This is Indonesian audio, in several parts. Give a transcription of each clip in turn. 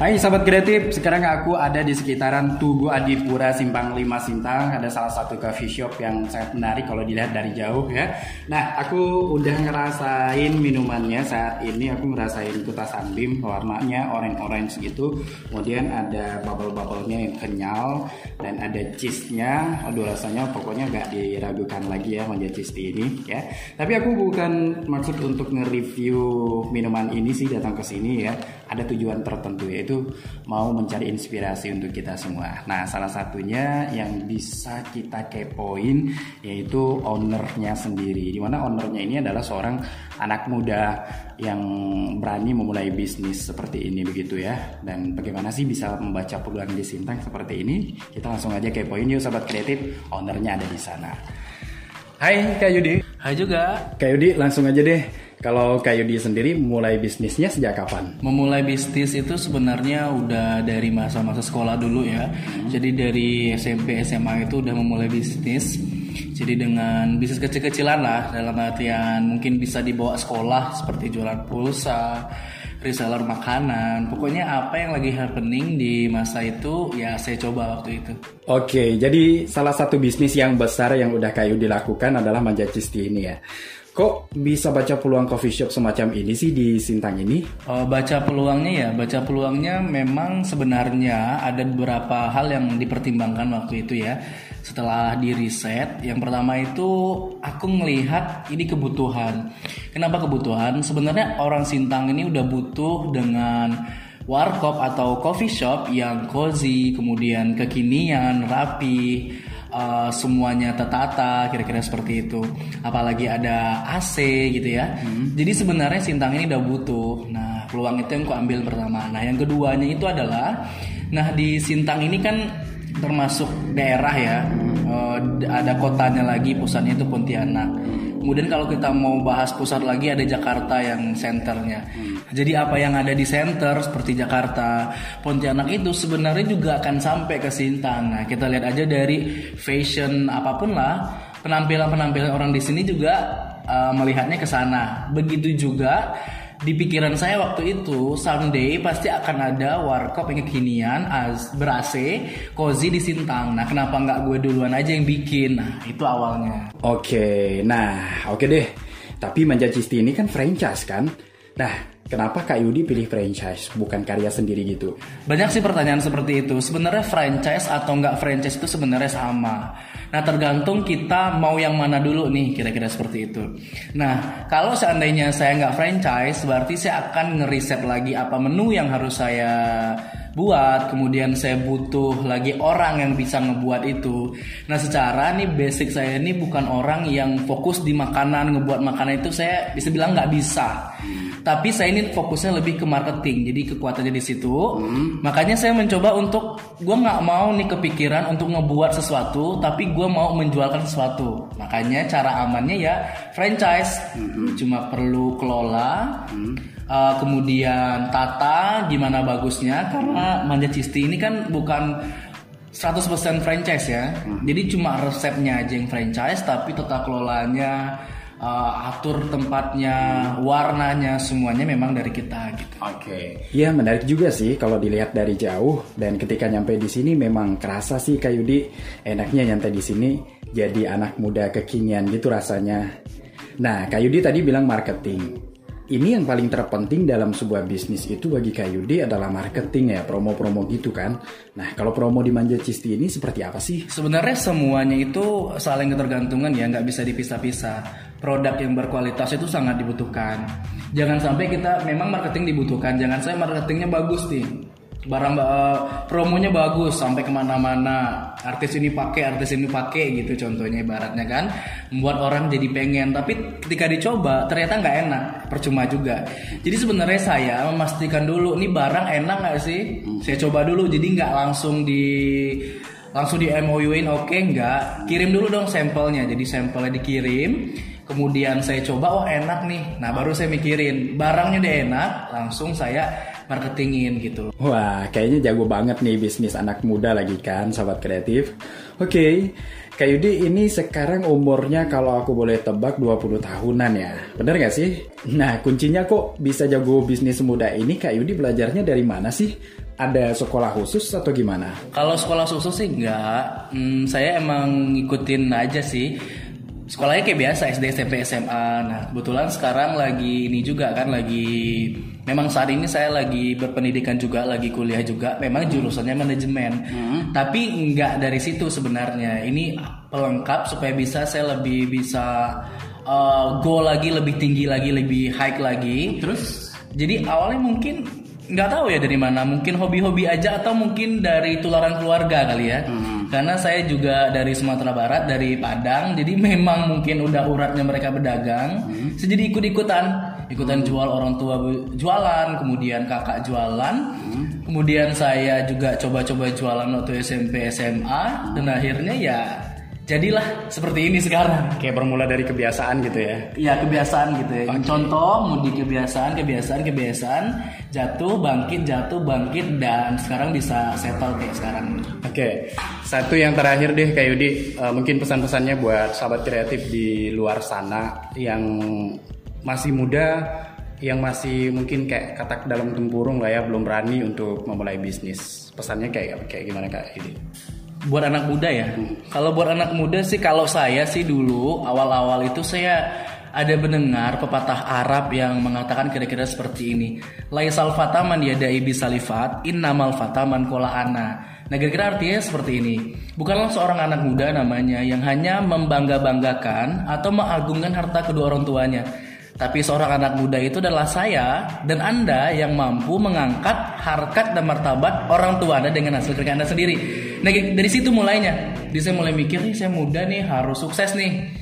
Hai sahabat kreatif, sekarang aku ada di sekitaran Tugu Adipura Simpang 5 Sintang. Ada salah satu coffee shop yang sangat menarik kalau dilihat dari jauh ya. Nah, aku udah ngerasain minumannya saat ini. Aku ngerasain kuta sunbeam warnanya orange-orange gitu. Kemudian ada bubble-bubblenya yang kenyal dan ada cheese-nya. Aduh rasanya pokoknya gak diragukan lagi ya manja cheese ini ya. Tapi aku bukan maksud untuk nge-review minuman ini sih datang ke sini ya. Ada tujuan tertentu yaitu itu mau mencari inspirasi untuk kita semua. Nah, salah satunya yang bisa kita kepoin yaitu ownernya sendiri. Di mana ownernya ini adalah seorang anak muda yang berani memulai bisnis seperti ini begitu ya. Dan bagaimana sih bisa membaca peluang di Sintang seperti ini? Kita langsung aja kepoin yuk sahabat kreatif, ownernya ada di sana. Hai Kak Yudi. Hai juga. Kak Yudi langsung aja deh kalau Kak Yudi sendiri mulai bisnisnya sejak kapan? Memulai bisnis itu sebenarnya udah dari masa-masa sekolah dulu ya. Hmm. Jadi dari SMP SMA itu udah memulai bisnis. Jadi dengan bisnis kecil-kecilan lah dalam artian mungkin bisa dibawa sekolah seperti jualan pulsa, reseller makanan. Pokoknya apa yang lagi happening di masa itu ya saya coba waktu itu. Oke, jadi salah satu bisnis yang besar yang udah kayu dilakukan adalah manja cisti ini ya. Kok bisa baca peluang coffee shop semacam ini sih di Sintang ini? Oh, baca peluangnya ya, baca peluangnya memang sebenarnya ada beberapa hal yang dipertimbangkan waktu itu ya. Setelah di riset, yang pertama itu aku melihat ini kebutuhan. Kenapa kebutuhan? Sebenarnya orang Sintang ini udah butuh dengan warkop atau coffee shop yang cozy, kemudian kekinian, rapi, uh, semuanya tertata kira-kira seperti itu. Apalagi ada AC gitu ya. Hmm. jadi sebenarnya Sintang ini udah butuh. Nah peluang itu yang ku ambil pertama. Nah yang keduanya itu adalah nah di Sintang ini kan termasuk daerah ya. Uh, ada kotanya lagi pusatnya itu Pontianak Kemudian kalau kita mau bahas pusat lagi ada Jakarta yang senternya. Hmm. Jadi apa yang ada di center seperti Jakarta, Pontianak itu sebenarnya juga akan sampai ke Sintang. Nah, kita lihat aja dari fashion apa pun lah, penampilan-penampilan orang di sini juga uh, melihatnya ke sana. Begitu juga di pikiran saya waktu itu someday pasti akan ada warkop yang kekinian as berase cozy di Sintang. Nah kenapa nggak gue duluan aja yang bikin? Nah itu awalnya. Oke, nah oke deh. Tapi Manja Cisti ini kan franchise kan? Nah, kenapa Kak Yudi pilih franchise bukan karya sendiri gitu? Banyak sih pertanyaan seperti itu. Sebenarnya franchise atau nggak franchise itu sebenarnya sama. Nah tergantung kita mau yang mana dulu nih kira-kira seperti itu. Nah kalau seandainya saya nggak franchise berarti saya akan ngeriset lagi apa menu yang harus saya buat kemudian saya butuh lagi orang yang bisa ngebuat itu. Nah secara nih basic saya ini bukan orang yang fokus di makanan ngebuat makanan itu saya bisa bilang nggak bisa. Tapi saya ini fokusnya lebih ke marketing jadi kekuatannya di situ. Hmm. makanya saya mencoba untuk gue nggak mau nih kepikiran untuk ngebuat sesuatu tapi gue mau menjualkan sesuatu. Makanya cara amannya ya franchise. Hmm. cuma perlu kelola hmm uh, kemudian tata gimana bagusnya karena manja cisti ini kan bukan 100% franchise ya. Hmm. Jadi cuma resepnya aja yang franchise tapi tata kelolanya uh, atur tempatnya, warnanya semuanya memang dari kita gitu. Oke. Okay. Iya menarik juga sih kalau dilihat dari jauh dan ketika nyampe di sini memang kerasa sih Kayudi enaknya nyantai di sini jadi anak muda kekinian gitu rasanya. Nah Kayudi tadi bilang marketing ini yang paling terpenting dalam sebuah bisnis itu bagi Kayudi adalah marketing ya, promo-promo gitu kan. Nah, kalau promo di Manja Cisti ini seperti apa sih? Sebenarnya semuanya itu saling ketergantungan ya, nggak bisa dipisah-pisah. Produk yang berkualitas itu sangat dibutuhkan. Jangan sampai kita memang marketing dibutuhkan, jangan saya marketingnya bagus nih barang uh, promonya bagus sampai ke mana-mana. Artis ini pakai artis ini pakai gitu contohnya ibaratnya kan. Membuat orang jadi pengen. Tapi ketika dicoba ternyata nggak enak. Percuma juga. Jadi sebenarnya saya memastikan dulu ini barang enak nggak sih? Saya coba dulu. Jadi nggak langsung di langsung di MOU-in oke okay, nggak. Kirim dulu dong sampelnya. Jadi sampelnya dikirim. Kemudian saya coba oh enak nih. Nah baru saya mikirin. Barangnya udah enak langsung saya marketingin gitu. Wah, kayaknya jago banget nih bisnis anak muda lagi kan, sahabat kreatif. Oke, okay. Kak Yudi ini sekarang umurnya kalau aku boleh tebak 20 tahunan ya. Bener gak sih? Nah, kuncinya kok bisa jago bisnis muda ini Kak Yudi belajarnya dari mana sih? ada sekolah khusus atau gimana? Kalau sekolah khusus sih enggak. Hmm, saya emang ngikutin aja sih. Sekolahnya kayak biasa SD, SMP, SMA. Nah, kebetulan sekarang lagi ini juga kan lagi memang saat ini saya lagi berpendidikan juga, lagi kuliah juga. Memang jurusannya manajemen. Hmm. Tapi enggak dari situ sebenarnya. Ini pelengkap supaya bisa saya lebih bisa uh, go lagi lebih tinggi lagi, lebih high lagi. Terus Jadi awalnya mungkin nggak tahu ya dari mana mungkin hobi-hobi aja atau mungkin dari tularan keluarga kali ya karena saya juga dari Sumatera Barat dari Padang jadi memang mungkin udah uratnya mereka berdagang. Saya jadi ikut-ikutan. Ikutan jual orang tua jualan kemudian kakak jualan. Kemudian saya juga coba-coba jualan waktu SMP SMA dan akhirnya ya jadilah seperti ini sekarang. Kayak bermula dari kebiasaan gitu ya? Ya kebiasaan gitu ya. Contoh mudik kebiasaan, kebiasaan, kebiasaan, jatuh, bangkit, jatuh, bangkit dan sekarang bisa settle kayak sekarang. Oke, satu yang terakhir deh Kak Yudi, Eh, mungkin pesan-pesannya buat sahabat kreatif di luar sana yang masih muda, yang masih mungkin kayak katak dalam tempurung lah ya, belum berani untuk memulai bisnis. Pesannya kayak kayak gimana Kak Yudi? Buat anak muda ya. Kalau buat anak muda sih kalau saya sih dulu awal-awal itu saya ada mendengar pepatah Arab yang mengatakan kira-kira seperti ini. Laisal fataman yadai bisalifat innamal fataman kola ana. Nah kira-kira artinya seperti ini. Bukanlah seorang anak muda namanya yang hanya membangga-banggakan atau mengagungkan harta kedua orang tuanya. Tapi seorang anak muda itu adalah saya dan Anda yang mampu mengangkat harkat dan martabat orang tua Anda dengan hasil kerja Anda sendiri. Nah dari situ mulainya. Jadi saya mulai mikir nih saya muda nih harus sukses nih.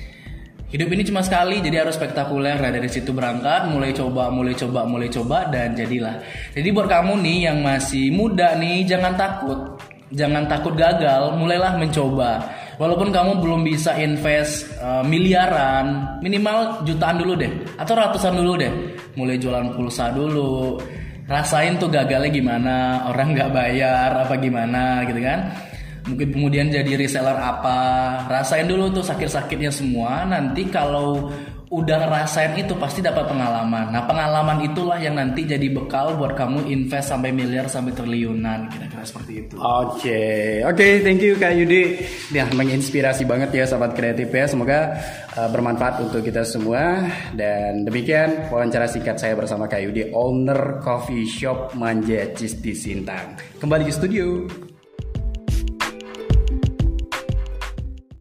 Hidup ini cuma sekali jadi harus spektakuler. Nah dari situ berangkat mulai coba, mulai coba, mulai coba dan jadilah. Jadi buat kamu nih yang masih muda nih jangan takut. Jangan takut gagal, mulailah mencoba. Walaupun kamu belum bisa invest uh, miliaran, minimal jutaan dulu deh, atau ratusan dulu deh. Mulai jualan pulsa dulu, rasain tuh gagalnya gimana, orang nggak bayar apa gimana gitu kan. Mungkin kemudian jadi reseller apa, rasain dulu tuh sakit-sakitnya semua. Nanti kalau udah ngerasain itu pasti dapat pengalaman. Nah pengalaman itulah yang nanti jadi bekal buat kamu invest sampai miliar sampai triliunan kira-kira seperti itu. Oke, oke, thank you Kak Yudi. Ya, menginspirasi banget ya sahabat kreatif ya. Semoga uh, bermanfaat untuk kita semua. Dan demikian wawancara singkat saya bersama Kak Yudi, owner coffee shop Manja Cheese di Sintang. Kembali ke studio.